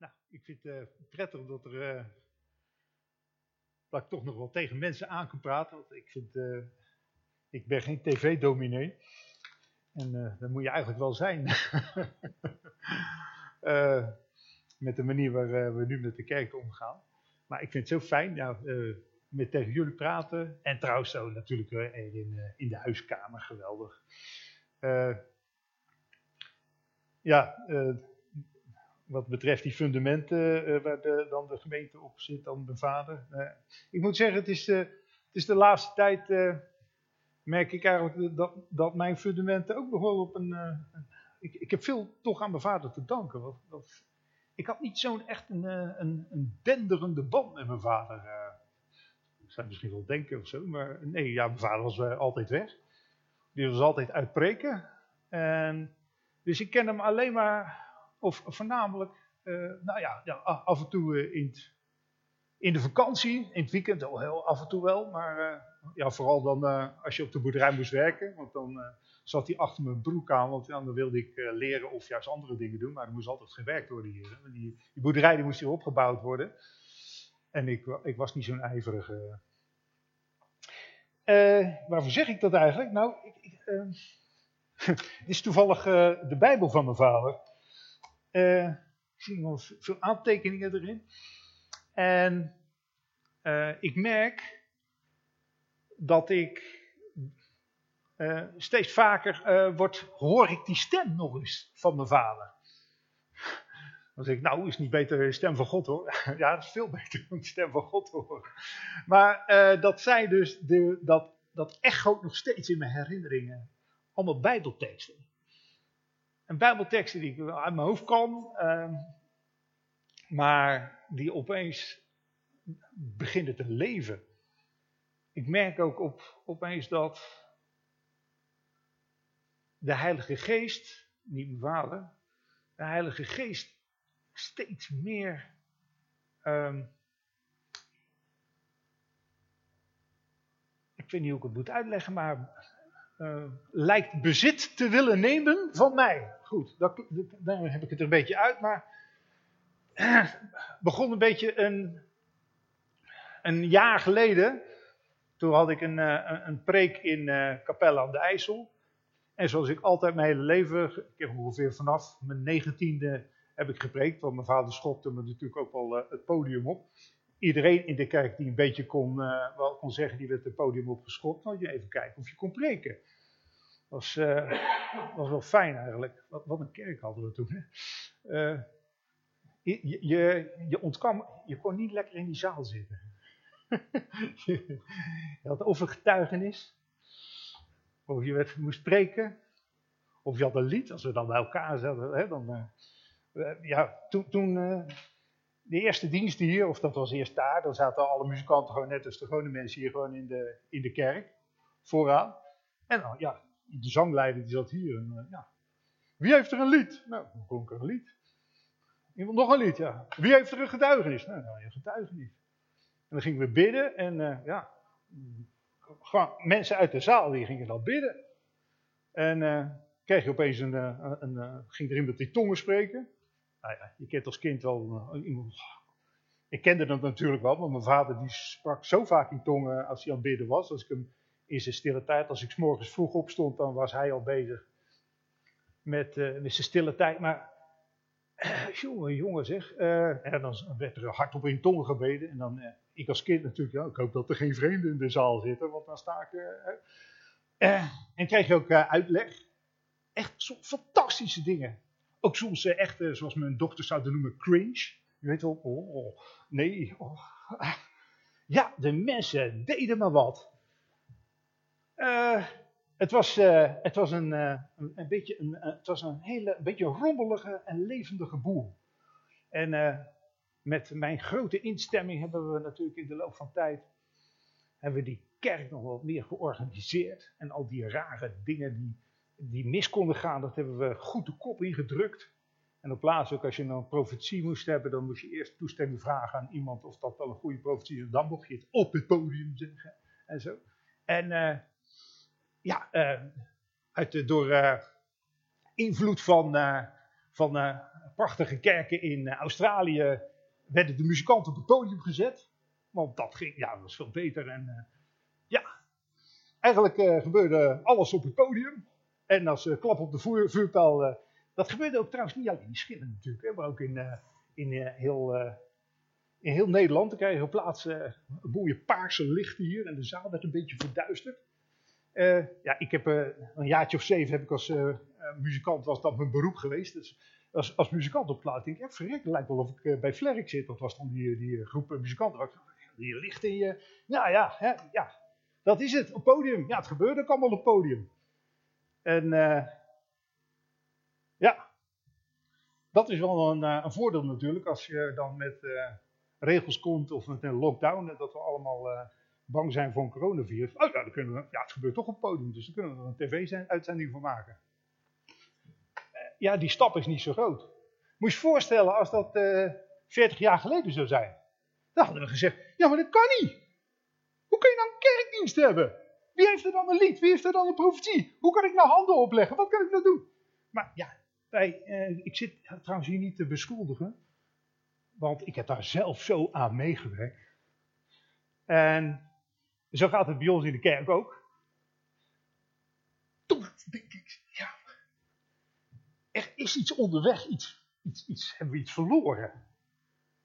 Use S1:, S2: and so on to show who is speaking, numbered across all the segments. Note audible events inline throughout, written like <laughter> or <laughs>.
S1: Nou, ik vind het uh, prettig dat, er, uh, dat ik toch nog wel tegen mensen aan kan praten. Want ik vind, uh, ik ben geen tv-dominee. En dat moet je eigenlijk wel zijn. <laughs> met de manier waar we nu met de kerk omgaan. Maar ik vind het zo fijn ja, met tegen jullie praten. En trouwens zo natuurlijk in, in de huiskamer, geweldig. ja, wat betreft die fundamenten uh, waar de, dan de gemeente op zit, dan de vader. Uh, ik moet zeggen, het is, het is de laatste tijd, merk ik eigenlijk dat, dat mijn fundamenten ook wel op een... ik, ik, heb veel toch aan mijn vader te danken. Ik had niet zo'n echt een, een, een denderende band met mijn vader. ik zou misschien wel denken of zo, maar nee, ja, mijn vader was altijd weg. Die was altijd uitpreken. En, dus ik ken hem alleen maar of voornamelijk, uh, nou ja, ja, af en toe uh, in, in, de vakantie, in het weekend al heel af en toe wel. Maar uh, ja, vooral dan als je op de boerderij moest werken. Want dan zat hij achter mijn broek aan, want dan wilde ik leren of juist andere dingen doen. Maar er moest altijd gewerkt worden hier. Die, die boerderij die moest hier opgebouwd worden. En ik, ik was niet zo'n ijverige... waarvoor zeg ik dat eigenlijk? Nou, ik, ik, <laughs> het is toevallig de Bijbel van mijn vader. Uh, nog veel aantekeningen erin. En uh, ik merk dat ik uh, steeds vaker word, hoor ik die stem nog eens van mijn vader. Dan zeg ik, nou is niet beter de stem van God hoor. <laughs> ja, dat is veel beter om de stem van God horen. Maar dat zij dus, de, dat, dat echo nog steeds in mijn herinneringen. Allemaal bijbelteksten een bijbelteksten die ik uit mijn hoofd kan, uh, maar die opeens beginnen te leven. Ik merk ook op, opeens dat de Heilige Geest, niet mijn vader, de Heilige Geest steeds meer um, ik weet niet hoe ik het moet uitleggen, maar uh, lijkt bezit te willen nemen van mij. Goed, daar heb ik het er een beetje uit, maar uh, begon een beetje een, een jaar geleden. Toen had ik een, uh, een preek in Capelle aan de IJssel. En zoals ik altijd mijn hele leven, ik heb ongeveer vanaf mijn negentiende heb ik gepreekt, want mijn vader schopte me natuurlijk ook al het podium op. Iedereen in de kerk die een beetje kon, wel kon zeggen, die werd het podium opgeschopt. Dan je even kijken of je kon preken was, uh, was wel fijn eigenlijk. Wat, wat, een kerk hadden we toen. Uh, je, je, je je kon niet lekker in die zaal zitten. <laughs> je had of een getuigenis, of je werd, moest spreken, of je had een lied. Als we dan bij elkaar zaten, hè, dan, ja, toen, toen de eerste dienst hier, of dat was eerst daar, dan zaten alle muzikanten gewoon net als de gewone mensen hier gewoon in de, in de kerk, vooraan. En dan, ja, de zangleider die zat hier. En, uh, ja. Wie heeft er een lied? Nou, dan klonk er een lied. Iemand nog een lied, ja. Wie heeft er een getuigenis? Nou, nou een getuigenis. En dan gingen we bidden en uh, ja, gewoon mensen uit de zaal die gingen dan bidden. En uh, kreeg je opeens een, een, een, ging er iemand die tongen spreken. Nou ja, je kent als kind wel iemand. Ik kende dat natuurlijk wel, maar mijn vader die sprak zo vaak in tongen als hij aan het bidden was. Als ik hem in zijn stille tijd. Als ik s morgens vroeg opstond, dan was hij al bezig met, uh, met zijn stille tijd. Maar, <clears throat> jongen, jongen zeg. Uh, en dan werd er hardop in tongen gebeden. En dan, ik als kind natuurlijk, ja, ik hoop dat er geen vreemden in de zaal zitten, want dan sta ik... en kreeg je ook uitleg. Echt fantastische dingen. Ook soms echt, zoals mijn dochter zouden noemen, cringe. Je weet wel, oh, oh nee. Oh. <laughs> Ja, de mensen deden maar wat. Uh, het, was, het, was een, een, beetje een, het was een hele beetje rommelige en levendige boel. En met mijn grote instemming hebben we natuurlijk in de loop van tijd hebben we die kerk nog wat meer georganiseerd. En al die rare dingen die, die mis konden gaan, dat hebben we goed de kop ingedrukt. En op plaats ook als je een profetie moest hebben, dan moest je eerst toestemming vragen aan iemand of dat wel een goede profetie is. Dan mocht je het op het podium zeggen en zo. En ja, uh, uit de, door uh, invloed van, van prachtige kerken in Australië werden de muzikanten op het podium gezet. Want dat ging, ja, dat was veel beter. En ja, eigenlijk gebeurde alles op het podium. En als klap op de vuur, vuurpijl, dat gebeurde ook trouwens niet alleen in Schillen natuurlijk, hè, maar ook in, in heel in heel Nederland. Dan krijg je op plaatsen uh, mooie paarse lichten hier en de zaal werd een beetje verduisterd. Ja, ik heb een jaartje of zeven heb ik als muzikant, was dat mijn beroep geweest. Dus als, als muzikant op plaat denk ik, ja, verrek, lijkt wel of ik bij Flerk zit. Dat was dan die, die groep muzikanten. Die licht in je. Ja, ja, hè, ja, dat is het, op podium. Ja, het gebeurde ook allemaal op podium. En ja, dat is wel een, een, voordeel natuurlijk als je dan met regels komt of met een lockdown, dat we allemaal bang zijn voor een coronavirus. Oh, nou, dan kunnen we, ja, het gebeurt toch op het podium, dus dan kunnen we er een tv-uitzending van maken. Ja, die stap is niet zo groot. Moet je je voorstellen als dat uh, eh, 40 jaar geleden zou zijn. Dan hadden we gezegd, ja, maar dat kan niet. Hoe kun je een kerkdienst hebben? Wie heeft er dan een lied? Wie heeft er dan een profetie? Hoe kan ik nou handen opleggen? Wat kan ik nou doen? Maar ja, wij, ik zit trouwens hier niet te beschuldigen. Want ik heb daar zelf zo aan meegewerkt. En zo gaat het bij ons in de kerk ook. Toen denk ik, ja, er is iets onderweg, iets, iets, iets, hebben we iets verloren.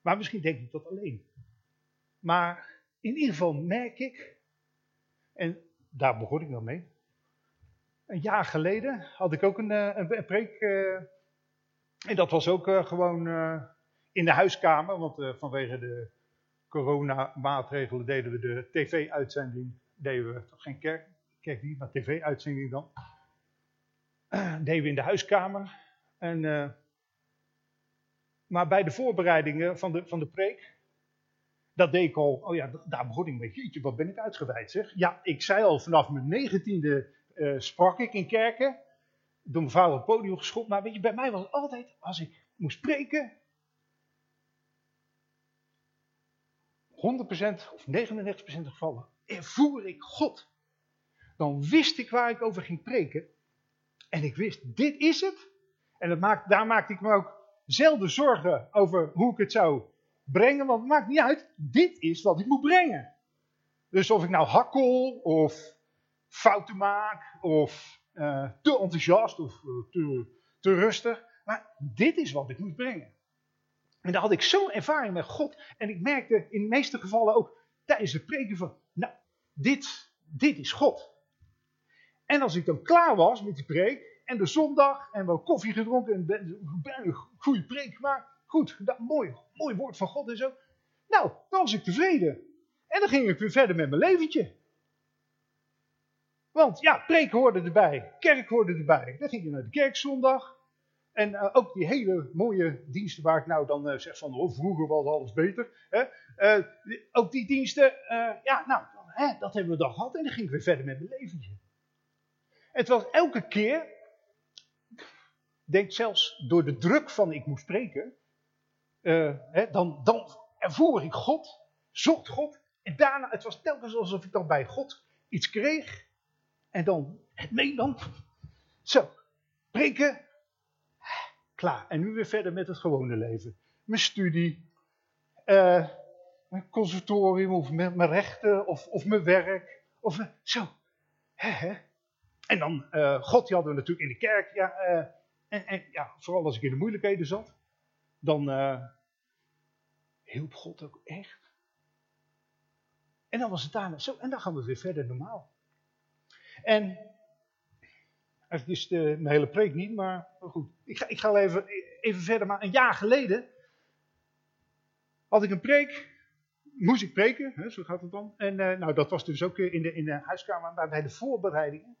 S1: Maar misschien denk ik dat alleen. Maar in ieder geval merk ik, en daar begon ik dan mee. Een jaar geleden had ik ook een, eh, een, preek. Uh, en dat was ook uh, gewoon in de huiskamer, want vanwege de coronamaatregelen deden we de tv-uitzending, deden we toch geen kerk, niet, maar tv-uitzending dan. <clears throat> Deden we in de huiskamer. En, maar bij de voorbereidingen van de, van de preek, dat deed ik al, oh ja, daar begon ik mee. Jeetje, wat ben ik uitgewijd zeg. Ja, ik zei al vanaf mijn negentiende sprak ik in kerken. Door mijn vader op het podium geschopt. Maar weet je, bij mij was het altijd, als ik moest spreken, 100% of 99% gevallen ervoer ik God. Dan wist ik waar ik over ging preken. En ik wist, dit is het. En dat maakt, daar maakte ik me ook zelden zorgen over hoe ik het zou brengen. Want het maakt niet uit, dit is wat ik moet brengen. Dus of ik nou hakkel of fouten maak of uh, te enthousiast of uh, te, te rustig. Maar dit is wat ik moet brengen. En daar had ik zo'n ervaring met God. En ik merkte in de meeste gevallen ook tijdens het preken van, nou, dit, dit is God. En als ik dan klaar was met die preek, en de zondag, en wel koffie gedronken, en een goede preek maar goed, dat, mooi, mooi woord van God en zo. Nou, dan was ik tevreden. En dan ging ik weer verder met mijn leventje. Want ja, preek hoorde erbij, kerk hoorde erbij. Dan ging je naar de kerk zondag. En uh, ook die hele mooie diensten waar ik nou dan uh, zeg van, oh, vroeger was alles beter. Hè? Uh, ook die diensten, ja, nou, hè, dat hebben we dan gehad en dan ging ik weer verder met mijn leventje. Het was elke keer, denk zelfs door de druk van ik moest spreken, hè, dan, dan ik God, zocht God. En daarna, het was telkens alsof ik dan bij God iets kreeg. En dan het meenam. Zo, preken, Klaar. En nu weer verder met het gewone leven. Mijn studie, uh, mijn conservatorium of mijn, mijn rechten of, of, mijn werk. Of uh, zo. En dan, God, die hadden we natuurlijk in de kerk. Ja, en, en, ja, vooral als ik in de moeilijkheden zat. Dan hielp God ook echt. En dan was het daarna zo. En dan gaan we weer verder normaal. En Eigenlijk is de, mijn hele preek niet, maar goed. Ik ga, ik ga even, even verder. Maar een jaar geleden had ik een preek. Moest ik preken, hè, zo gaat het dan. En uh, nou, dat was dus ook in de, in de huiskamer, maar bij de voorbereidingen.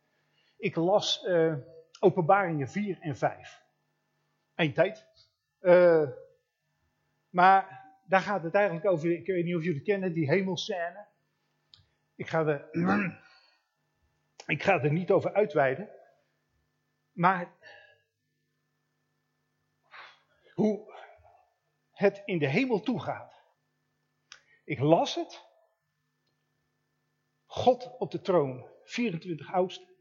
S1: Ik las uh, openbaringen 4 en 5. Eén tijd. Maar daar gaat het eigenlijk over, ik weet niet of jullie het kennen, die hemelscène. Ik ga er, <clears throat> ik ga er niet over uitweiden. Maar hoe het in de hemel toegaat. Ik las het. God op de troon, 24 oudsten.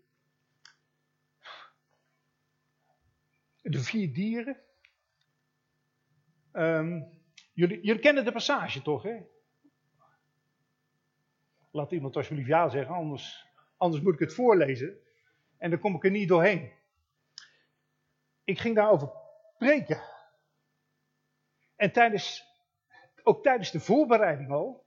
S1: De vier dieren, Ehm, jullie, jullie kennen de passage toch, hè? Laat iemand alsjeblieft ja zeggen, anders, anders moet ik het voorlezen. En dan kom ik er niet doorheen. Ik ging daarover preken. En tijdens, ook tijdens de voorbereiding al,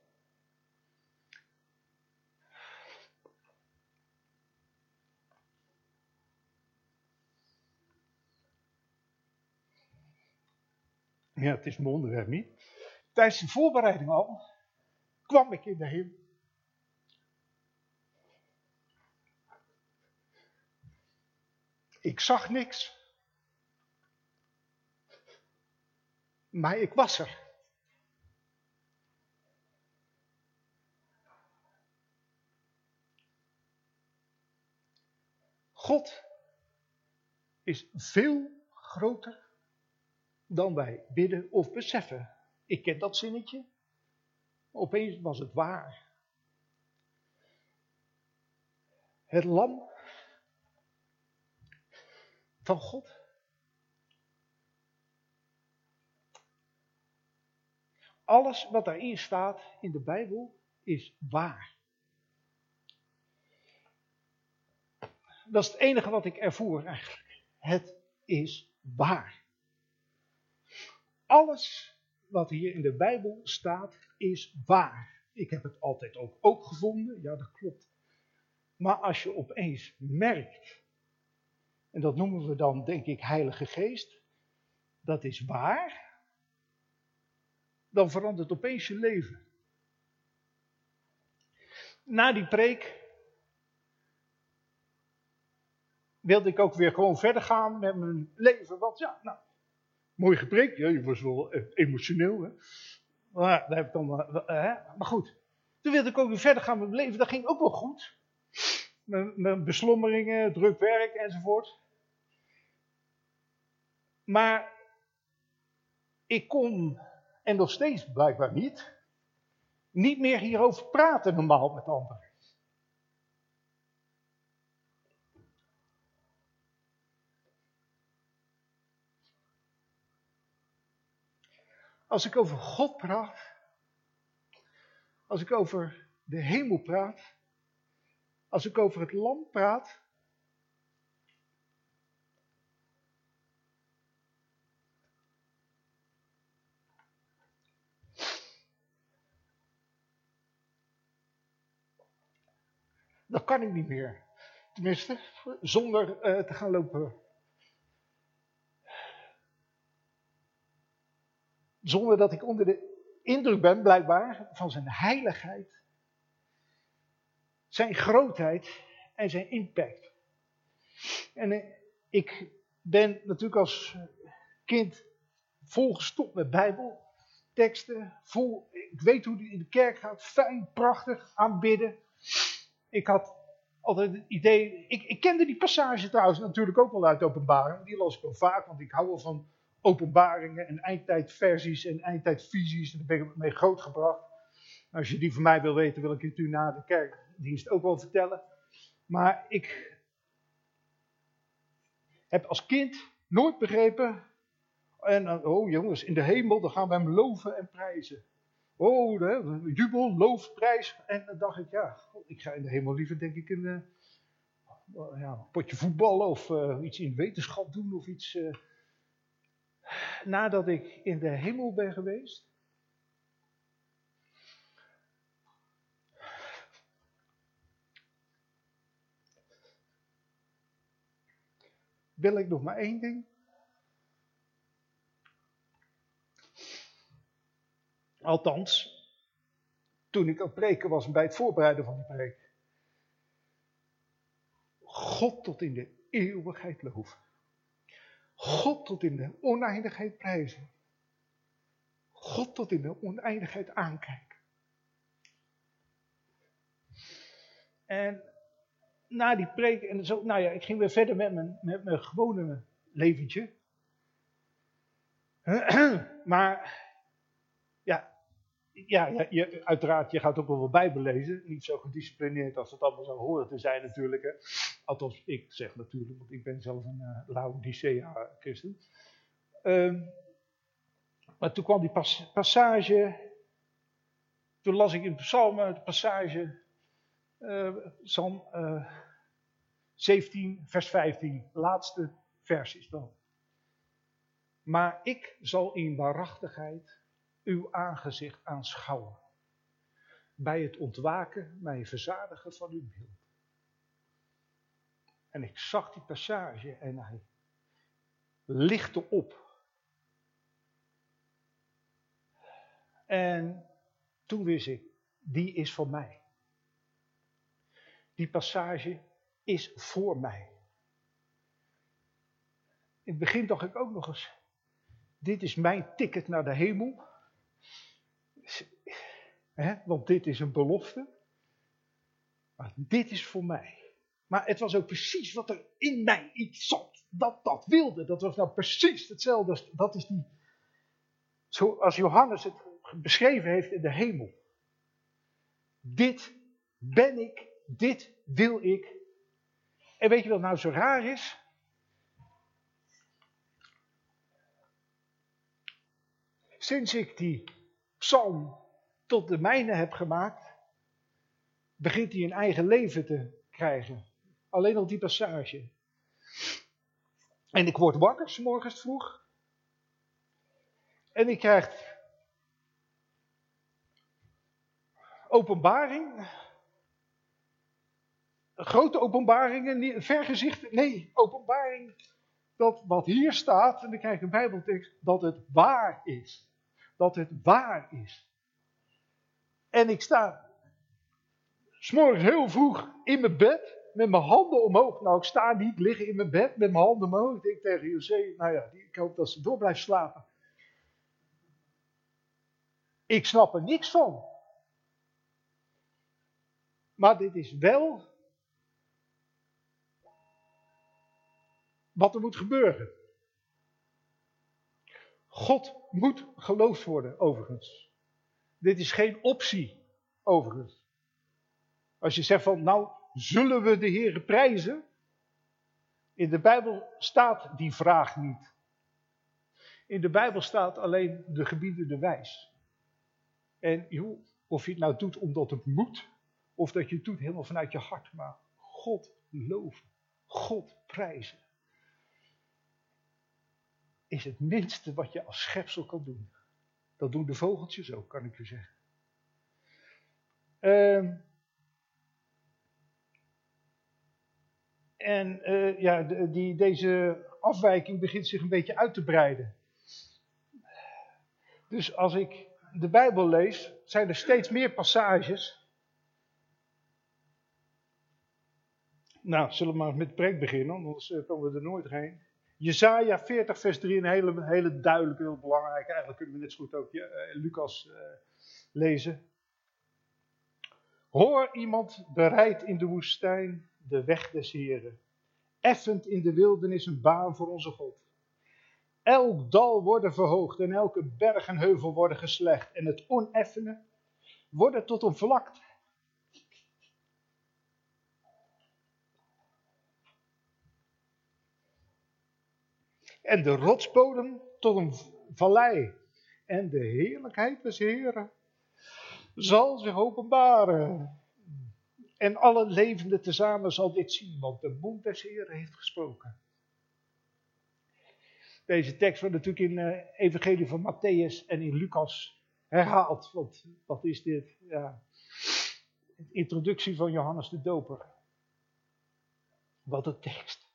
S1: Ja, het is mijn onderwerp niet. Tijdens de voorbereiding al kwam ik in de hemel. Ik zag niks. Maar ik was er. God is veel groter dan wij bidden of beseffen. Ik ken dat zinnetje. Opeens was het waar. Het lam van God. Alles wat daarin staat in de Bijbel is waar. Dat is het enige wat ik ervoer eigenlijk. Het is waar. Alles wat hier in de Bijbel staat is waar. Ik heb het altijd ook, ook gevonden, ja dat klopt. Maar als je opeens merkt, en dat noemen we dan denk ik Heilige Geest, dat is waar, dan verandert opeens je leven. Na die preek wilde ik ook weer gewoon verder gaan met mijn leven. Want ja, nou, Mooi gepreekt, je was wel e- emotioneel. Hè? Maar, daar heb ik dan, uh, hè? maar goed, toen wilde ik ook weer verder gaan met mijn leven. Dat ging ook wel goed. Mijn, mijn beslommeringen, druk werk enzovoort. Maar ik kon, en nog steeds blijkbaar niet, niet meer hierover praten normaal met anderen. Als ik over God praat, als ik over de hemel praat, als ik over het lam praat, dat kan ik niet meer. Tenminste, zonder uh, te gaan lopen Zonder dat ik onder de indruk ben, blijkbaar, van zijn heiligheid, zijn grootheid en zijn impact. En eh, ik ben natuurlijk als kind volgestopt met Bijbel, teksten, vol, ik weet hoe die in de kerk gaat, fijn, prachtig, aanbidden. Ik had altijd het idee, ik, ik kende die passage trouwens natuurlijk ook wel uit openbaring, die las ik wel vaak, want ik hou wel van openbaringen en eindtijdversies en eindtijdvisies. Daar ben ik mee grootgebracht. Als je die van mij wil weten, wil ik het u na de kerkdienst ook wel vertellen. Maar ik heb als kind nooit begrepen. En oh jongens, in de hemel, dan gaan we hem loven en prijzen. Oh, de, jubel, loof, prijs. En dan dacht ik, ja, ik ga in de hemel liever, denk ik, een, uh, ja, potje voetballen of uh, iets in wetenschap doen of iets. Uh, nadat ik in de hemel ben geweest? Wil ik nog maar één ding? Althans, toen ik aan het preken was bij het voorbereiden van de preek. God tot in de eeuwigheid loven. God tot in de oneindigheid prijzen. God tot in de oneindigheid aankijken. En na die preek, en zo, nou ja, ik ging weer verder met mijn, met mijn gewone leventje. <clears throat> Maar, ja, je, uiteraard, je gaat ook wel wat Bijbel lezen. Niet zo gedisciplineerd als het allemaal zou horen te zijn natuurlijk. Hè. Althans, ik zeg natuurlijk, want ik ben zelf een uh, Laodicea-christen. Um, Maar toen kwam die passage, toen las ik in Psalmen de passage, uh, Psalm uh, 17, vers 15, laatste vers is dat. Maar ik zal in waarachtigheid uw aangezicht aanschouwen. Bij het ontwaken mij verzadigen van uw beeld. En ik zag die passage en hij lichtte op. En toen wist ik, die is voor mij. Die passage is voor mij. In het begin dacht ik ook nog eens, dit is mijn ticket naar de hemel. Want dit is een belofte. Maar dit is voor mij. Maar het was ook precies wat er in mij iets zat. Dat dat wilde. Dat was nou precies hetzelfde. Dat is die. Zoals Johannes het beschreven heeft in de hemel. Dit ben ik. Dit wil ik. En weet je wat nou zo raar is? Sinds ik die psalm tot de mijne heb gemaakt, begint hij een eigen leven te krijgen. Alleen al die passage. En ik word wakker, s morgens vroeg. En ik krijg openbaring. Grote openbaringen, vergezicht, nee, openbaring. Dat wat hier staat, en dan krijg ik een bijbeltekst, dat het waar is dat het waar is. En ik sta s'morgens heel vroeg in mijn bed, met mijn handen omhoog. Nou, ik sta niet liggen in mijn bed met mijn handen omhoog. Ik denk tegen José, nou ja, ik hoop dat ze door blijft slapen. Ik snap er niks van. Maar dit is wel wat er moet gebeuren. God moet geloofd worden, overigens. Dit is geen optie, overigens. Als je zegt van, nou, zullen we de Heer prijzen? In de Bijbel staat die vraag niet. In de Bijbel staat alleen de gebieden de wijs. En joh, of je het nou doet omdat het moet, of dat je het doet helemaal vanuit je hart, maar God loven, God prijzen is het minste wat je als schepsel kan doen. Dat doen de vogeltjes ook, kan ik u zeggen. Uh, en uh, ja, die, deze afwijking begint zich een beetje uit te breiden. Dus als ik de Bijbel lees, zijn er steeds meer passages. Nou, zullen we maar met preek beginnen, anders uh, komen we er nooit heen. Jezaja 40 vers 3, een hele, hele duidelijke, heel belangrijke. Eigenlijk kunnen we net zo goed ook uh, Lucas uh, lezen. Hoor iemand bereid in de woestijn de weg des Heren. Effend in de wildernis een baan voor onze God. Elk dal worden verhoogd en elke berg en heuvel worden geslecht. En het oneffene worden tot een vlakte en de rotsbodem tot een vallei. En de heerlijkheid des Heren zal zich openbaren. En alle levenden tezamen zal dit zien, want de mond des Heren heeft gesproken. Deze tekst wordt natuurlijk in de uh, Evangelie van Matthäus en in Lucas herhaald. Want wat is dit? Ja, introductie van Johannes de Doper. Wat een tekst.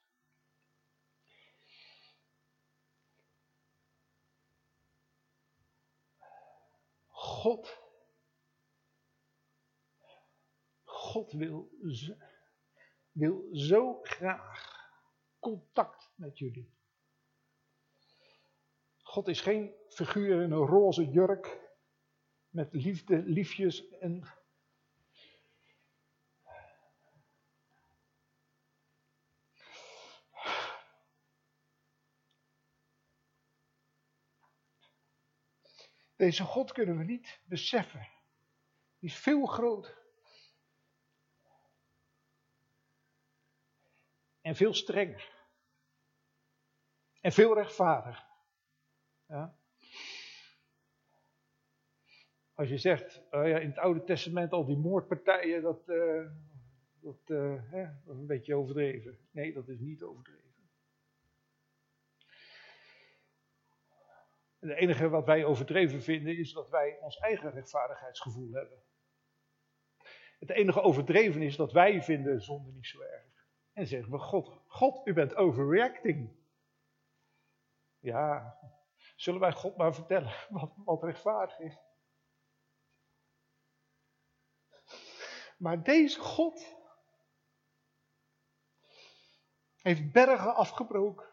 S1: God, God wil, wil zo graag contact met jullie. God is geen figuur in een roze jurk met liefde, liefjes en Deze God kunnen we niet beseffen. Die is veel groter. En veel strenger. En veel rechtvaardiger. Ja. als je zegt, oh ja, in het Oude Testament al die moordpartijen, dat, uh, dat, uh, hè, dat is een beetje overdreven. Nee, dat is niet overdreven. En het enige wat wij overdreven vinden is dat wij ons eigen rechtvaardigheidsgevoel hebben. Het enige overdreven is dat wij vinden zonde niet zo erg. En zeggen we, God, God, u bent overreacting. Ja, zullen wij God maar vertellen <laughs> wat, wat rechtvaardig is? Maar deze God heeft bergen afgebroken,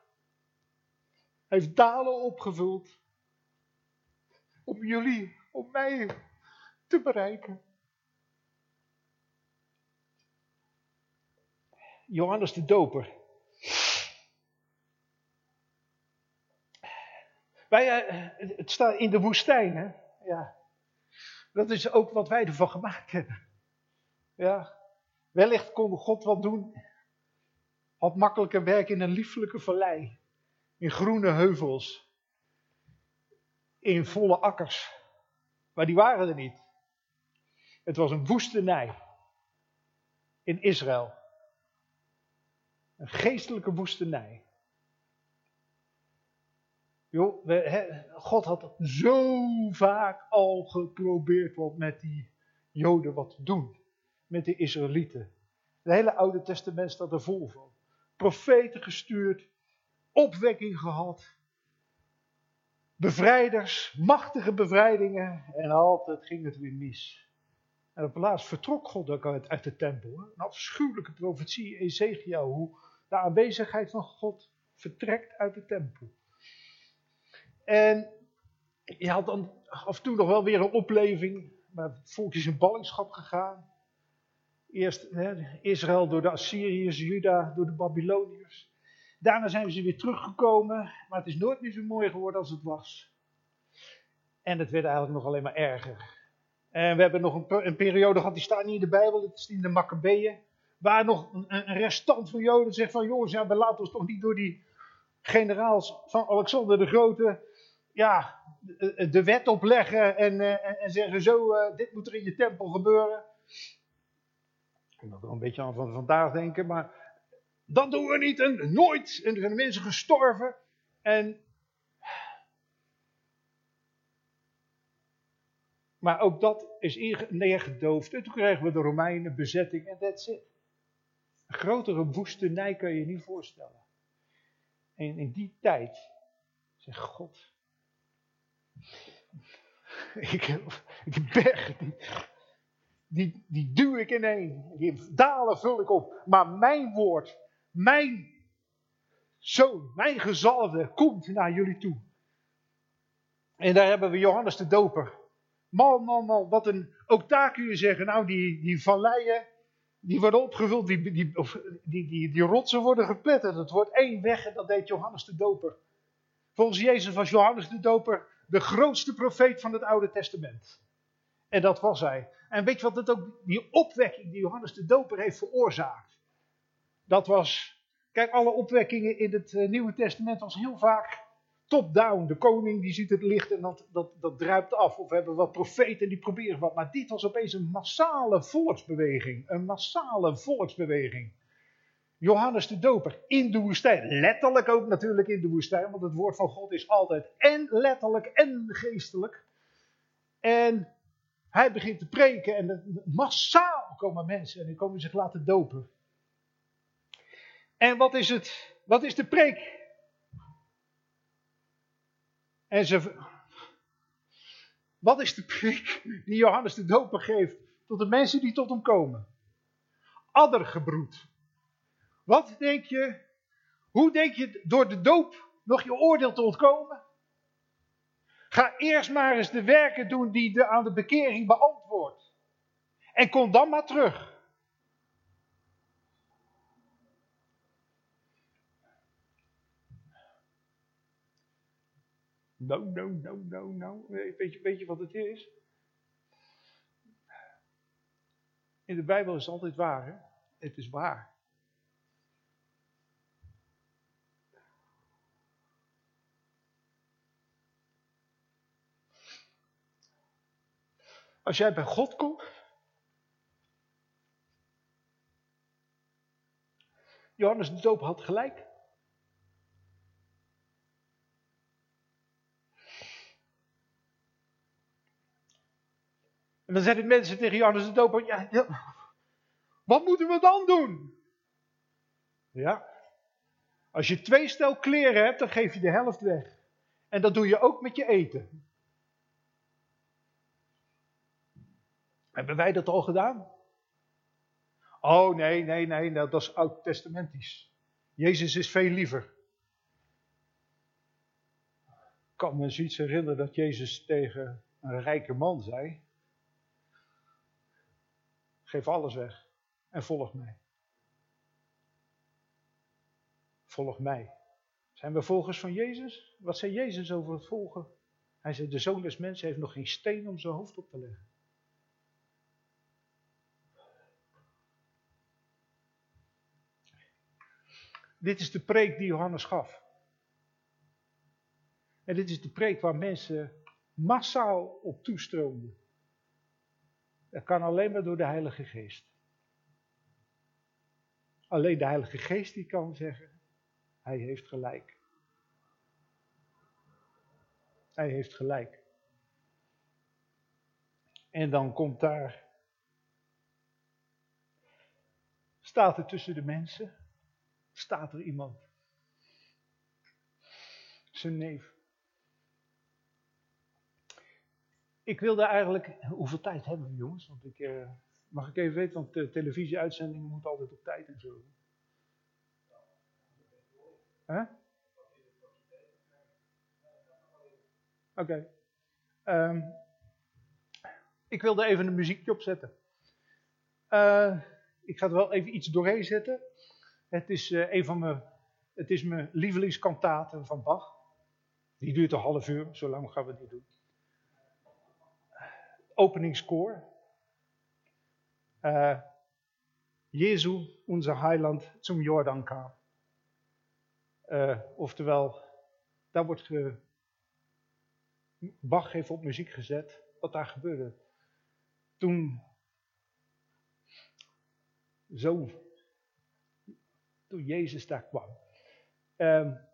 S1: heeft dalen opgevuld, om jullie, om mij te bereiken. Johannes de Doper. Wij, uh, het staat in de woestijn, hè? Ja. Dat is ook wat wij ervan gemaakt hebben. Ja. Wellicht kon God wat doen. Had makkelijker werk in een lieflijke vallei. In groene heuvels in volle akkers. Maar die waren er niet. Het was een woestenij in Israël. Een geestelijke woestenij. Jo, God had zo vaak al geprobeerd wat met die Joden wat te doen. Met de Israëlieten. Het hele Oude Testament staat er vol van. Profeten gestuurd, opwekking gehad, bevrijders, machtige bevrijdingen en altijd ging het weer mis. En op het laatst vertrok God ook uit, uit de tempel. Een afschuwelijke profetie Ezekiel, hoe de aanwezigheid van God vertrekt uit de tempel. En je had dan af en toe nog wel weer een opleving, maar het volk is in ballingschap gegaan. Eerst hè, Israël door de Assyriërs, Juda door de Babyloniërs. Daarna zijn ze weer teruggekomen, maar het is nooit meer zo mooi geworden als het was. En het werd eigenlijk nog alleen maar erger. En we hebben nog een, een periode gehad, die staat niet in de Bijbel, het is in de Maccabeeën. Waar nog een, een restant van Joden zegt van jongens, ja, we laten ons toch niet door die generaals van Alexander de Grote ja, de, wet opleggen en, eh, en, en zeggen zo, uh, dit moet er in je tempel gebeuren. Ik er wel een beetje aan van vandaag denken, maar dat doen we niet en nooit. En er zijn mensen gestorven. En. Maar ook dat is neergedoofd. En toen kregen we de Romeinen bezetting en that's it. Een grotere woestenij kan je je niet voorstellen. En in die tijd zegt God. <laughs> Ik, ik berg, die, die, die duw ik in één. Die dalen vul ik op. Maar mijn woord mijn zoon, mijn gezalfde, komt naar jullie toe. En daar hebben we Johannes de Doper. Man, man, man, wat een, ook daar kun je zeggen, nou die, die valleien, die worden opgevuld, die, die, die, die, die rotsen worden gepletterd. Het wordt één weg en dat deed Johannes de Doper. Volgens Jezus was Johannes de Doper de grootste profeet van het Oude Testament. En dat was hij. En weet je wat het ook, die opwekking die Johannes de Doper heeft veroorzaakt dat was, kijk, alle opwekkingen in het uh, Nieuwe Testament was heel vaak top-down. De koning die ziet het licht en dat, dat, dat druipt af. Of we hebben wat profeten die proberen wat. Maar dit was opeens een massale volksbeweging. Een massale volksbeweging. Johannes de Doper in de woestijn. Letterlijk ook natuurlijk in de woestijn, want het woord van God is altijd en letterlijk en geestelijk. En hij begint te preken en massaal komen mensen en die komen zich laten dopen. En wat is het? Wat is de preek? En ze, wat is de preek die Johannes de Doper geeft tot de mensen die tot hem komen? Addergebroed. Wat denk je? Hoe denk je door de doop nog je oordeel te ontkomen? Ga eerst maar eens de werken doen die de, aan de bekering beantwoord. En kom dan maar terug. Nou, nou, nou, nou, nou. Weet je, weet je wat het is? In de Bijbel is het altijd waar, hè? Het is waar. Als jij bij God komt. Johannes de Doop had gelijk. En dan zeiden mensen tegen Johannes de Doper, ja, wat moeten we dan doen? Ja, als je twee stel kleren hebt, dan geef je de helft weg. En dat doe je ook met je eten. Hebben wij dat al gedaan? Oh nee, nee, nee, dat is oud-testamentisch. Jezus is veel liever. Ik kan me zoiets herinneren dat Jezus tegen een rijke man zei: Geef alles weg en volg mij. Volg mij. Zijn we volgers van Jezus? Wat zei Jezus over het volgen? Hij zei: De zoon des mensen heeft nog geen steen om zijn hoofd op te leggen. Dit is de preek die Johannes gaf. En dit is de preek waar mensen massaal op toestroomden. Dat kan alleen maar door de Heilige Geest. Alleen de Heilige Geest die kan zeggen, hij heeft gelijk. Hij heeft gelijk. En dan komt daar, staat er tussen de mensen, staat er iemand. Zijn neef. Ik wilde eigenlijk. Hoeveel tijd hebben we, jongens? Want ik, uh, mag ik even weten, want de televisieuitzendingen moeten altijd op tijd en zo. Huh? Oké. Okay. Um, ik wilde even een muziekje opzetten. Uh, ik ga er wel even iets doorheen zetten. Het is een van mijn, het is mijn lievelingskantaten van Bach. Die duurt een half uur, zo lang gaan we die doen. Openingskoor. Uh, Jezu, onze heiland, zum Jordan kwam. Uh, oftewel, daar wordt ge... Bach heeft op muziek gezet wat daar gebeurde. Toen zo toen Jezus daar kwam. Het,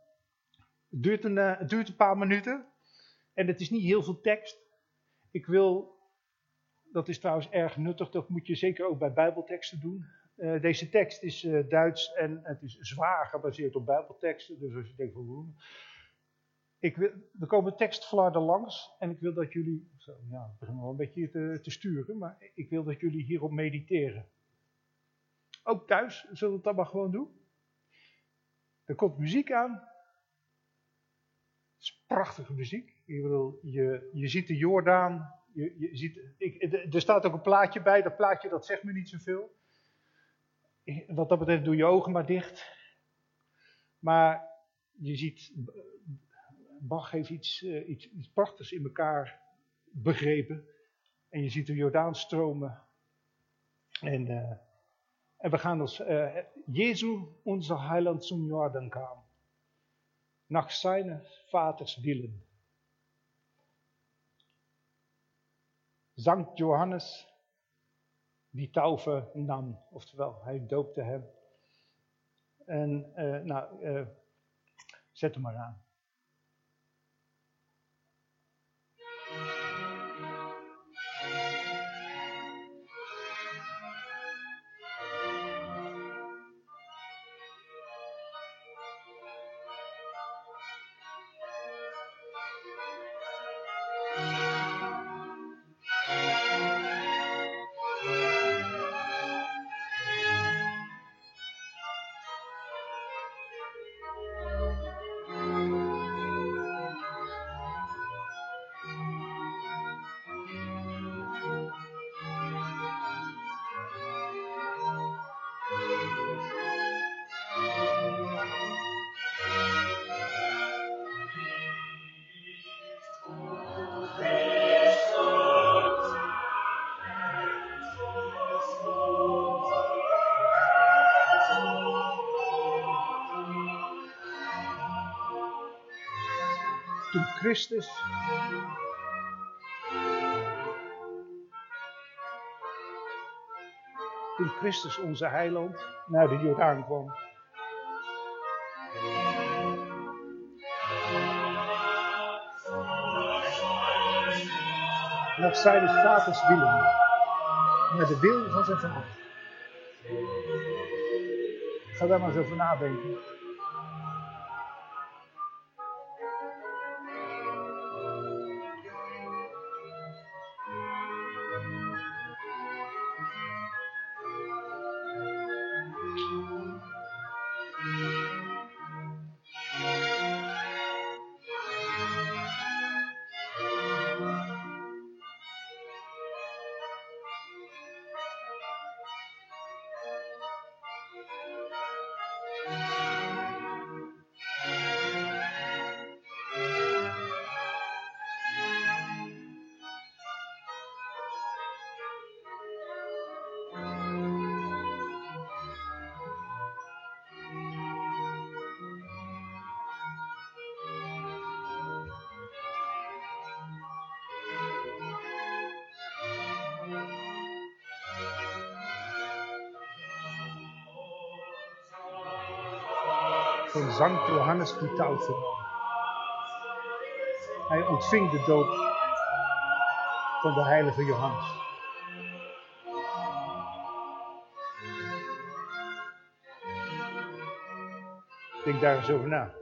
S1: duurt een, het duurt een paar minuten en het is niet heel veel tekst. Ik wil, dat is trouwens erg nuttig, dat moet je zeker ook bij Bijbelteksten doen. Uh, deze tekst is uh, Duits en het is zwaar gebaseerd op Bijbelteksten. Dus als je denkt van hoe. Ik wil, er komen tekstflarden langs en ik wil dat jullie. Zo, ja, ik begin wel een beetje te, te sturen, maar ik wil dat jullie hierop mediteren. Ook thuis zullen we het dan maar gewoon doen. Er komt muziek aan. Het is prachtige muziek. Ik bedoel, je, je ziet de Jordaan. Je, je ziet, ik, er staat ook een plaatje bij. Dat plaatje dat zegt me niet zoveel. Wat dat betreft doe je ogen maar dicht. Maar je ziet, Bach heeft iets, uh, iets, prachtigs in elkaar begrepen. En je ziet de Jordaan stromen. En uh, en we gaan ons, uh, Jezu, onze Heiland, zum Jordan kam. Nach seines Vaters willen. Sankt Johannes, die taufe nam, oftewel, hij doopte hem. En, uh, nou, uh, zet hem maar aan. Christus toen Christus onze heiland naar de Jordaan kwam. Naar zijn vaders willen. Naar de wil van zijn vader. Ga daar maar eens over nadenken. Van Sankt Johannes de Taufe. Hij ontving de doop van de heilige Johannes. Denk daar eens over na.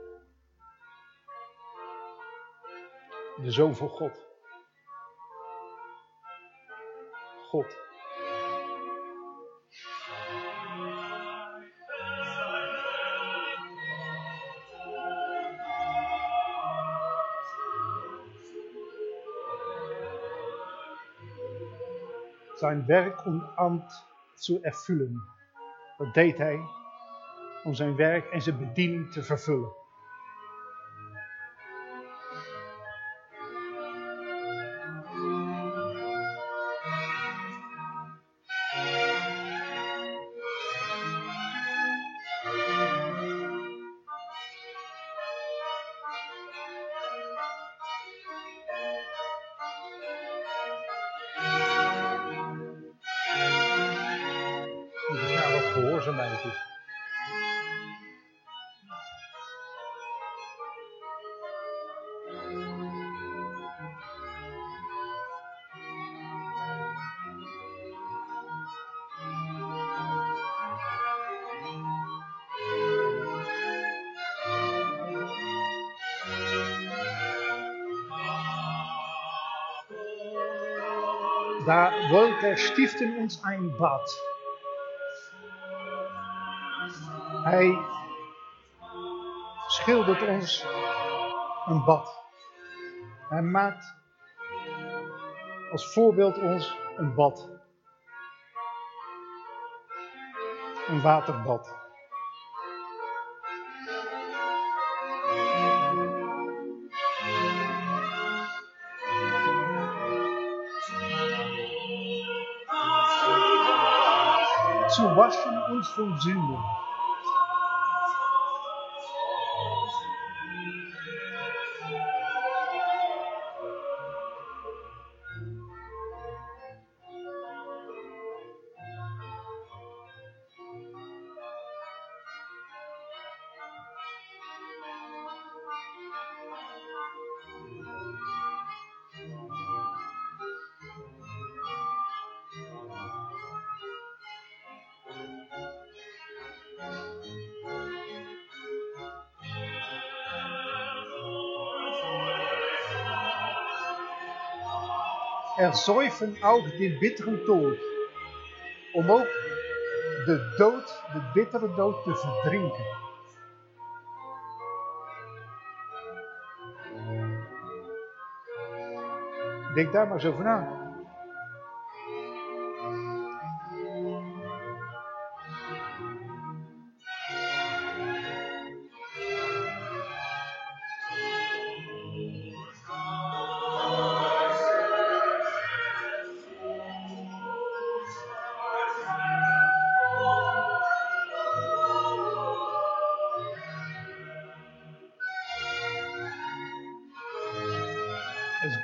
S1: De Zoon van God. God zijn werk om ambt te erfüllen. Dat deed hij om zijn werk en zijn bediening te vervullen. Da wollte stiften uns ein Bad. Hij schildert ons een bad. Hij maakt als voorbeeld ons een bad. Een waterbad. zu waschen uns von Sünden. Ersäufen auch den bitteren Tod, om ook de dood, de bittere dood te verdrinken. Denk daar maar eens over na.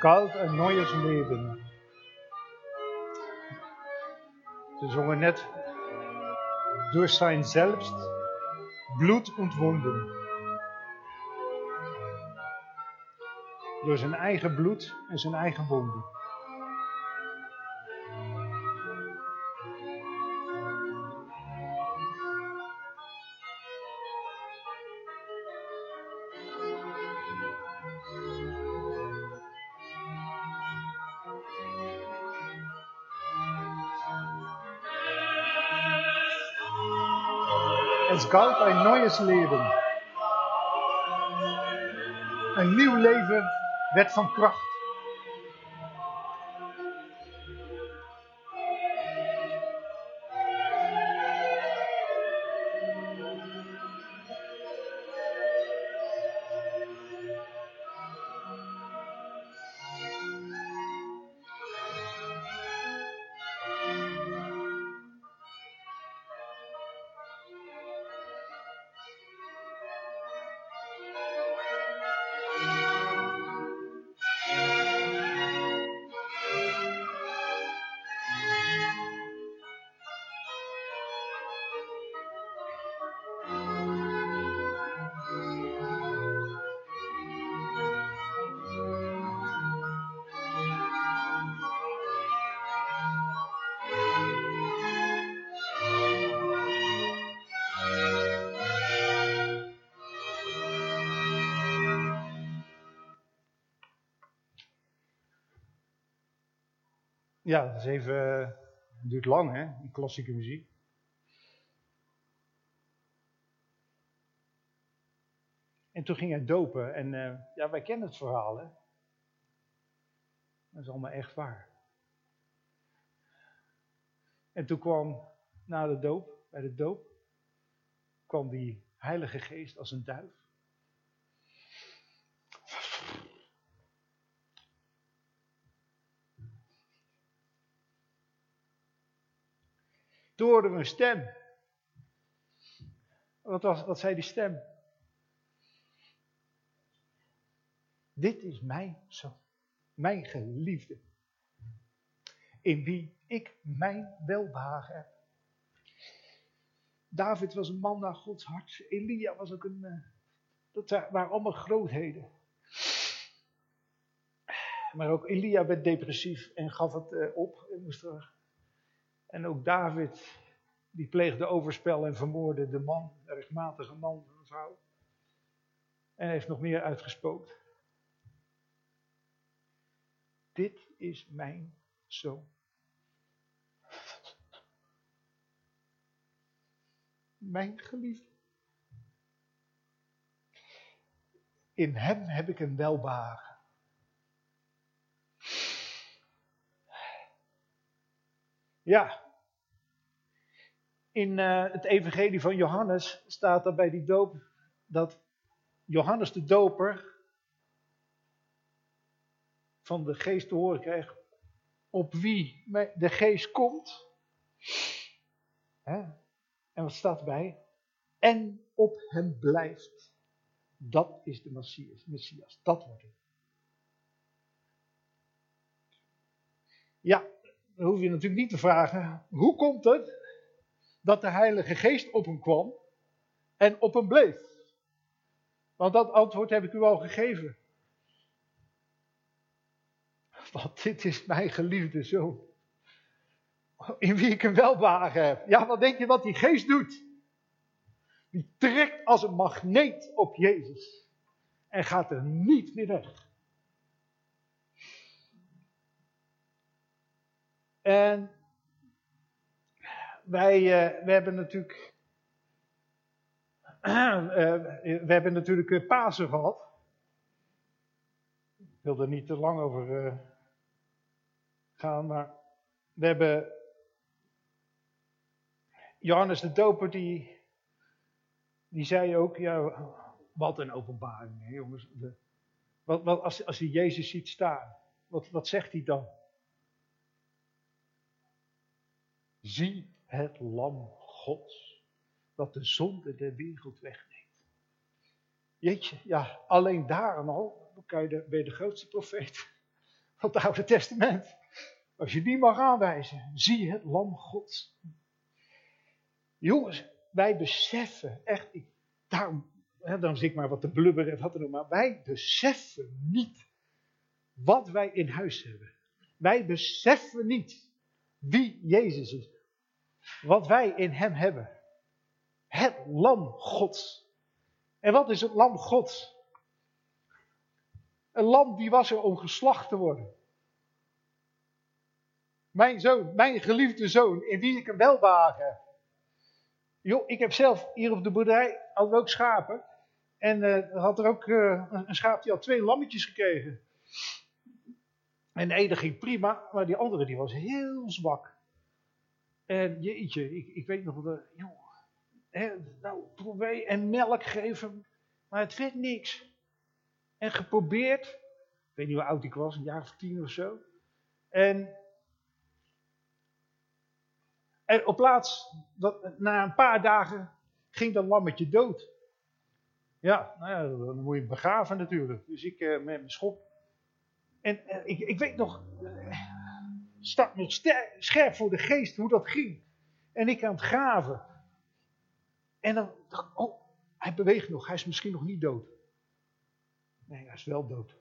S1: Galt een neues Leben. Ze zongen net sein Selbst Blut und Wunden. Door zijn eigen bloed en zijn eigen wonden. Es galt ein neues Leben. Een nieuw leven werd van kracht. Ja, dat is even, uh, duurt lang hè, die klassieke muziek. En toen ging hij dopen en uh, ja, wij kennen het verhaal hè. Dat is allemaal echt waar. En toen kwam na de doop, bij de doop, kwam die Heilige Geest als een duif. We een stem. Wat, was, wat zei die stem? Dit is mijn zoon, mijn geliefde, in wie ik mijn welbehagen heb. David was een man naar Gods hart. Elia was ook een. Uh, dat waren allemaal grootheden. Maar ook Elia werd depressief en gaf het uh, op en moest er en ook David, die pleegde overspel en vermoorde de man, de rechtmatige man van een vrouw. En heeft nog meer uitgespookt. Dit is mijn zoon. Mijn geliefde. In hem heb ik een welbehagen. Ja. In uh, het evangelie van Johannes staat er bij die doop dat Johannes de doper van de geest te horen krijgt op wie de geest komt. Hè? En wat staat erbij? En op hem blijft. Dat is de Messias. Messias. Dat wordt het. Ja, dan hoef je natuurlijk niet te vragen, hoe komt het dat de Heilige Geest op hem kwam en op hem bleef? Want dat antwoord heb ik u al gegeven. Want dit is mijn geliefde zoon. In wie ik een welbehagen heb. Ja, wat denk je wat die geest doet? Die trekt als een magneet op Jezus. En gaat er niet meer weg. En wij, uh, we hebben natuurlijk, uh, <clears throat> we hebben natuurlijk uh, Pasen gehad. Ik wil er niet te lang over gaan, maar we hebben Johannes de Doper die, die zei ook, ja, wat een openbaring, hè, jongens. De, wat, wat, als, als hij Jezus ziet staan, wat, wat zegt hij dan? Zie het lam Gods, dat de zonde der wereld wegneemt. Jeetje, ja, alleen daar al kan je de, ben je de grootste profeet van het Oude Testament. Als je die mag aanwijzen, zie het lam Gods. Jongens, wij beseffen echt, daarom, hè, dan zit ik maar wat te blubberen en wat dan ook, maar wij beseffen niet wat wij in huis hebben. Wij beseffen niet wie Jezus is. Wat wij in Hem hebben. Het lam Gods. En wat is het lam Gods? Een lam die was er om geslacht te worden. Mijn zoon, mijn geliefde zoon, in wie ik een welbehagen heb. Joh, ik heb zelf hier op de boerderij al ook schapen. En uh, had er ook uh, een schaap die had twee lammetjes gekregen. En de ene ging prima, maar die andere die was heel zwak. En jeetje, ik, ik weet nog, de, joh, nou, probeer en melk geven, maar het werd niks. En geprobeerd, ik weet niet hoe oud ik was, een jaar of tien of zo. En, en op plaats, dat, na een paar dagen, ging dat lammetje dood. Ja, nou ja, dan moet je begraven natuurlijk. Dus ik uh, met mijn schop en uh, ik, ik, weet nog, uh, staat nog scherp voor de geest hoe dat ging. En ik aan het graven. En dan dacht ik, oh, hij beweegt nog, hij is misschien nog niet dood. Nee, hij is wel dood.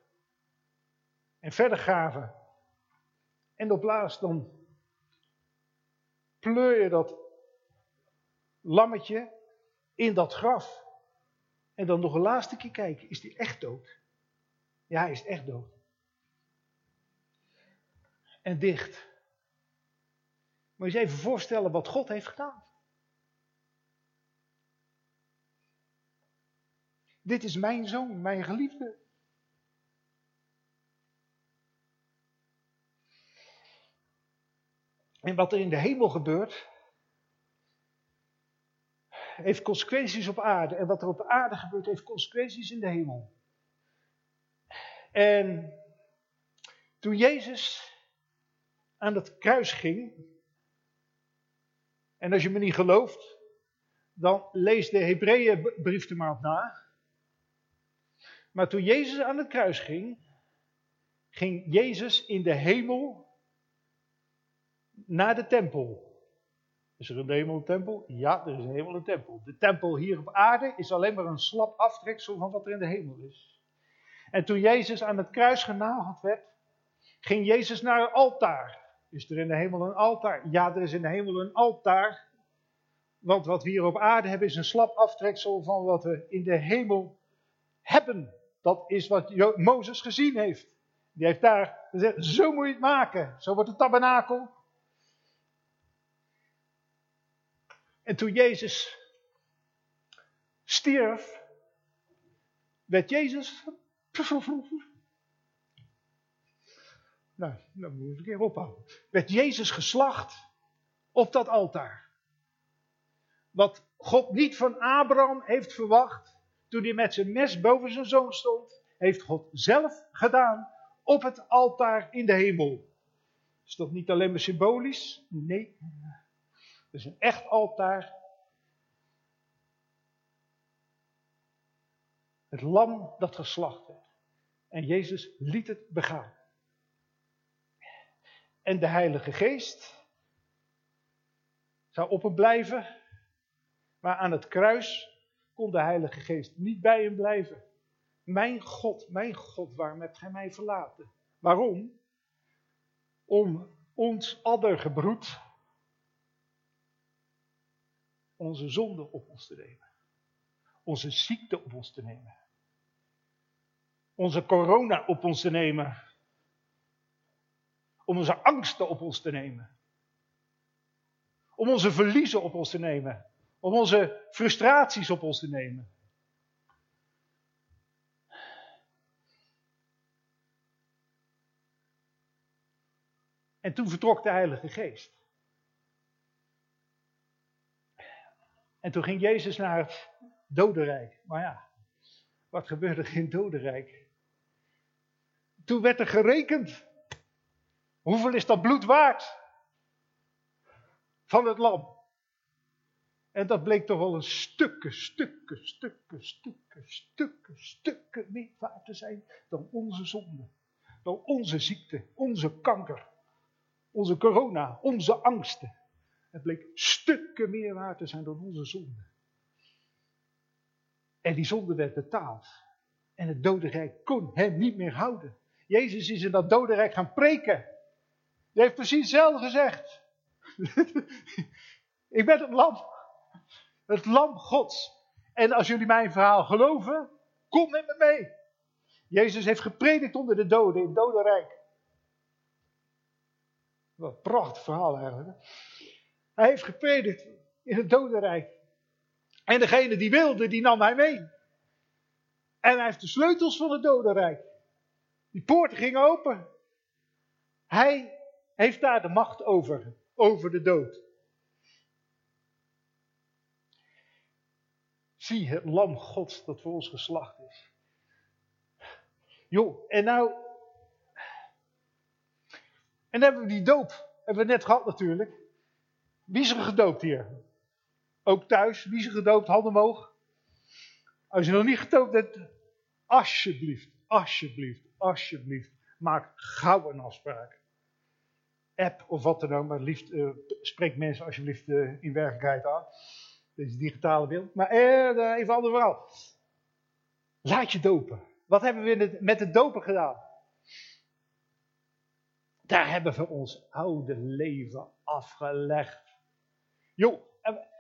S1: En verder graven. En op laatst dan pleur je dat lammetje in dat graf. En dan nog een laatste keer kijken, is hij echt dood? Ja, hij is echt dood en dicht. Moet je eens even voorstellen wat God heeft gedaan. Dit is mijn zoon, mijn geliefde. En wat er in de hemel gebeurt, heeft consequenties op aarde. En wat er op aarde gebeurt, heeft consequenties in de hemel. En toen Jezus aan het kruis ging. En als je me niet gelooft, dan lees de Hebreeënbrief er maar op na. Maar toen Jezus aan het kruis ging, ging Jezus in de hemel naar de tempel. Is er de hemel een tempel? Ja, er is een hemel een tempel. De tempel hier op aarde is alleen maar een slap aftreksel van wat er in de hemel is. En toen Jezus aan het kruis genageld werd, ging Jezus naar het altaar. Is er in de hemel een altaar? Ja, er is in de hemel een altaar. Want wat we hier op aarde hebben is een slap aftreksel van wat we in de hemel hebben. Dat is wat Mozes gezien heeft. Die heeft daar gezegd, zo moet je het maken. Zo wordt het tabernakel. En toen Jezus stierf, werd Jezus nou, dan moet ik een keer ophouden. Werd Jezus geslacht op dat altaar. Wat God niet van Abraham heeft verwacht, toen hij met zijn mes boven zijn zoon stond, heeft God zelf gedaan op het altaar in de hemel. Is dat niet alleen maar symbolisch? Nee. Het is een echt altaar. Het lam dat geslacht werd. En Jezus liet het begaan en de Heilige Geest zou op hem blijven. Maar aan het kruis kon de Heilige Geest niet bij hem blijven. Mijn God, mijn God, waarom hebt gij mij verlaten? Waarom? Om ons addergebroed, onze zonde op ons te nemen. Onze ziekte op ons te nemen. Onze corona op ons te nemen om onze angsten op ons te nemen. Om onze verliezen op ons te nemen. Om onze frustraties op ons te nemen. En toen vertrok de Heilige Geest. En toen ging Jezus naar het dodenrijk. Maar ja, wat gebeurde er in het dodenrijk? Toen werd er gerekend. Hoeveel is dat bloed waard? Van het lam. En dat bleek toch wel een stukken, stukken, stukken, stukken, stukken, stukken meer waard te zijn dan onze zonde. Dan onze ziekte, onze kanker, onze corona, onze angsten. Het bleek stukken meer waard te zijn dan onze zonde. En die zonde werd betaald. En het dodenrijk kon hem niet meer houden. Jezus is in dat dodenrijk gaan preken. Die heeft precies hetzelfde gezegd. <laughs> ik ben het lam. Het lam gods. En als jullie mijn verhaal geloven, kom met me mee. Jezus heeft gepredikt onder de doden in het dodenrijk. Wat een prachtig verhaal eigenlijk. Hij heeft gepredikt in het dodenrijk. En degene die wilde, die nam hij mee. En hij heeft de sleutels van het dodenrijk. Die poorten gingen open. Hij heeft daar de macht over, over de dood. Zie het lam gods dat voor ons geslacht is. Joh, en nou. En dan hebben we die doop. Hebben we net gehad natuurlijk. Wie is er gedoopt hier? Ook thuis, wie is er gedoopt? Handen omhoog. Als je nog niet gedoopt bent, alsjeblieft, alsjeblieft, alsjeblieft, maak gauw een afspraak. App of wat dan ook, maar liefst, uh, spreek mensen alsjeblieft uh, in werkelijkheid aan. Deze digitale wereld. Maar uh, even ander verhaal. Laat je dopen. Wat hebben we met het dopen gedaan? Daar hebben we ons oude leven afgelegd. Joh,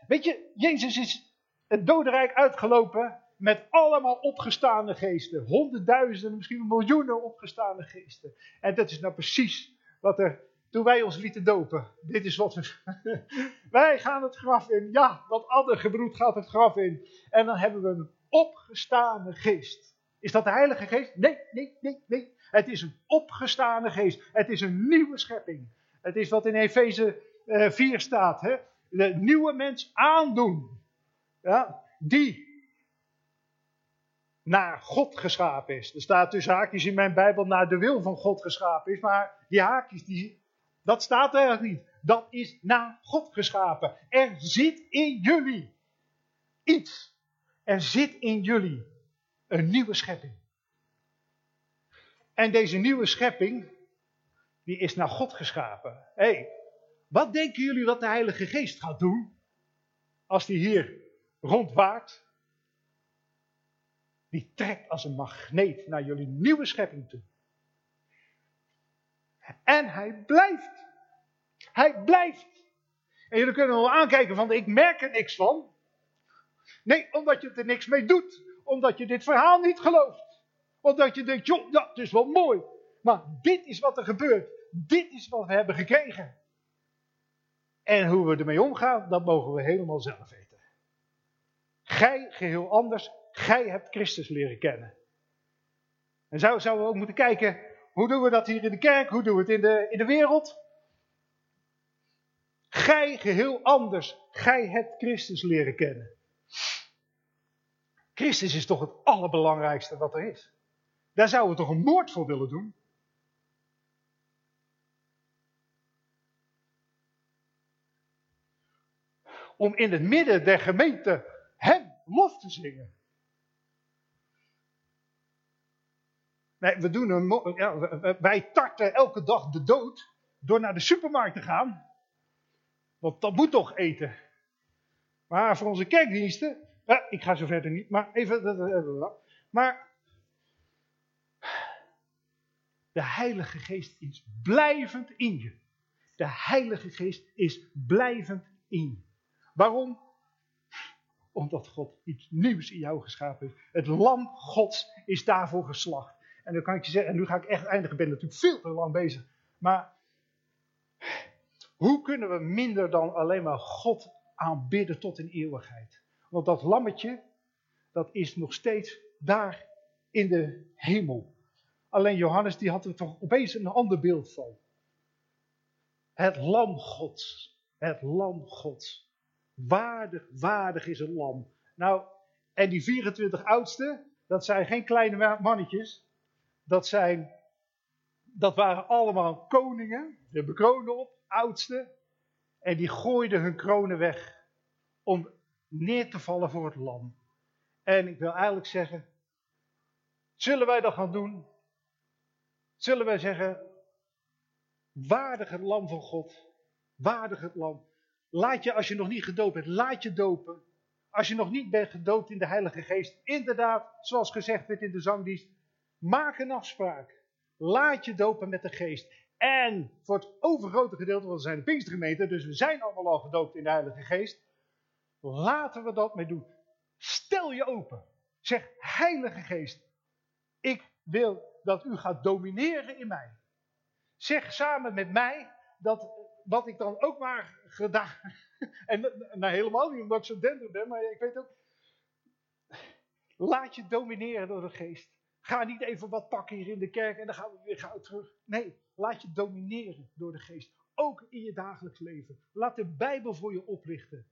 S1: weet je, Jezus is het dodenrijk uitgelopen met allemaal opgestaande geesten. Honderdduizenden, misschien miljoenen opgestaande geesten. En dat is nou precies wat er, toen wij ons lieten dopen. Dit is wat we, <laughs> wij gaan het graf in. Ja, dat andere gebroed gaat het graf in. En dan hebben we een opgestaande geest. Is dat de Heilige Geest? Nee, nee, nee, nee. Het is een opgestaande geest. Het is een nieuwe schepping. Het is wat in Efeze 4 staat. Hè? de nieuwe mens aandoen. Ja, die naar God geschapen is. Er staat dus haakjes in mijn Bijbel naar de wil van God geschapen is. Maar die haakjes, die, dat staat er niet. Dat is naar God geschapen. Er zit in jullie iets. Er zit in jullie een nieuwe schepping. En deze nieuwe schepping, die is naar God geschapen. Hé, wat denken jullie wat de Heilige Geest gaat doen als die hier rondwaart? Die trekt als een magneet naar jullie nieuwe schepping toe. En hij blijft. Hij blijft. En jullie kunnen wel aankijken van ik merk er niks van. Nee, omdat je er niks mee doet. Omdat je dit verhaal niet gelooft. Omdat je denkt, joh, dat is wel mooi. Maar dit is wat er gebeurt. Dit is wat we hebben gekregen. En hoe we ermee omgaan, dat mogen we helemaal zelf weten. Gij geheel anders, gij hebt Christus leren kennen. En zo zouden we ook moeten kijken, hoe doen we dat hier in de kerk, hoe doen we het in de, in de wereld? Gij geheel anders, gij hebt Christus leren kennen. Christus is toch het allerbelangrijkste wat er is. Daar zouden we toch een moord voor willen doen? om in het midden der gemeente hem lof te zingen. Nee, we doen een, ja, wij tarten elke dag de dood door naar de supermarkt te gaan. Want dat moet toch eten. Maar voor onze kerkdiensten, ja, ik ga zo verder niet, maar even. Maar de Heilige Geest is blijvend in je. De Heilige Geest is blijvend in je. Waarom? Omdat God iets nieuws in jou geschapen heeft. Het lam Gods is daarvoor geslacht. En dan kan ik je zeggen, en nu ga ik echt eindigen, ik ben natuurlijk veel te lang bezig. Maar hoe kunnen we minder dan alleen maar God aanbidden tot in eeuwigheid? Want dat lammetje, dat is nog steeds daar in de hemel. Alleen Johannes die had er toch opeens een ander beeld van. Het lam Gods. Het lam Gods. Waardig, waardig is het lam. Nou, en die 24 oudsten, dat zijn geen kleine mannetjes. Dat zijn, dat waren allemaal koningen, de bekronen op, oudsten. En die gooiden hun kronen weg om neer te vallen voor het lam. En ik wil eigenlijk zeggen, zullen wij dat gaan doen? Zullen wij zeggen, waardig het lam van God, waardig het lam. Laat je, als je nog niet gedoopt bent, laat je dopen. Als je nog niet bent gedoopt in de Heilige Geest, inderdaad, zoals gezegd werd in de zangdienst, maak een afspraak. Laat je dopen met de Geest. En voor het overgrote gedeelte, want we zijn de Pinkstergemeente, dus we zijn allemaal al gedoopt in de Heilige Geest. Laten we dat mee doen. Stel je open. Zeg, Heilige Geest, ik wil dat u gaat domineren in mij. Zeg samen met mij dat wat ik dan ook maar gedaan. <laughs> En nou, helemaal niet omdat ik zo dender ben, maar ik weet ook. Laat je domineren door de geest. Ga niet even wat pakken hier in de kerk en dan gaan we weer gauw terug. Nee, laat je domineren door de geest. Ook in je dagelijks leven. Laat de Bijbel voor je oplichten.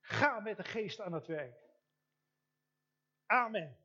S1: Ga met de geest aan het werk. Amen.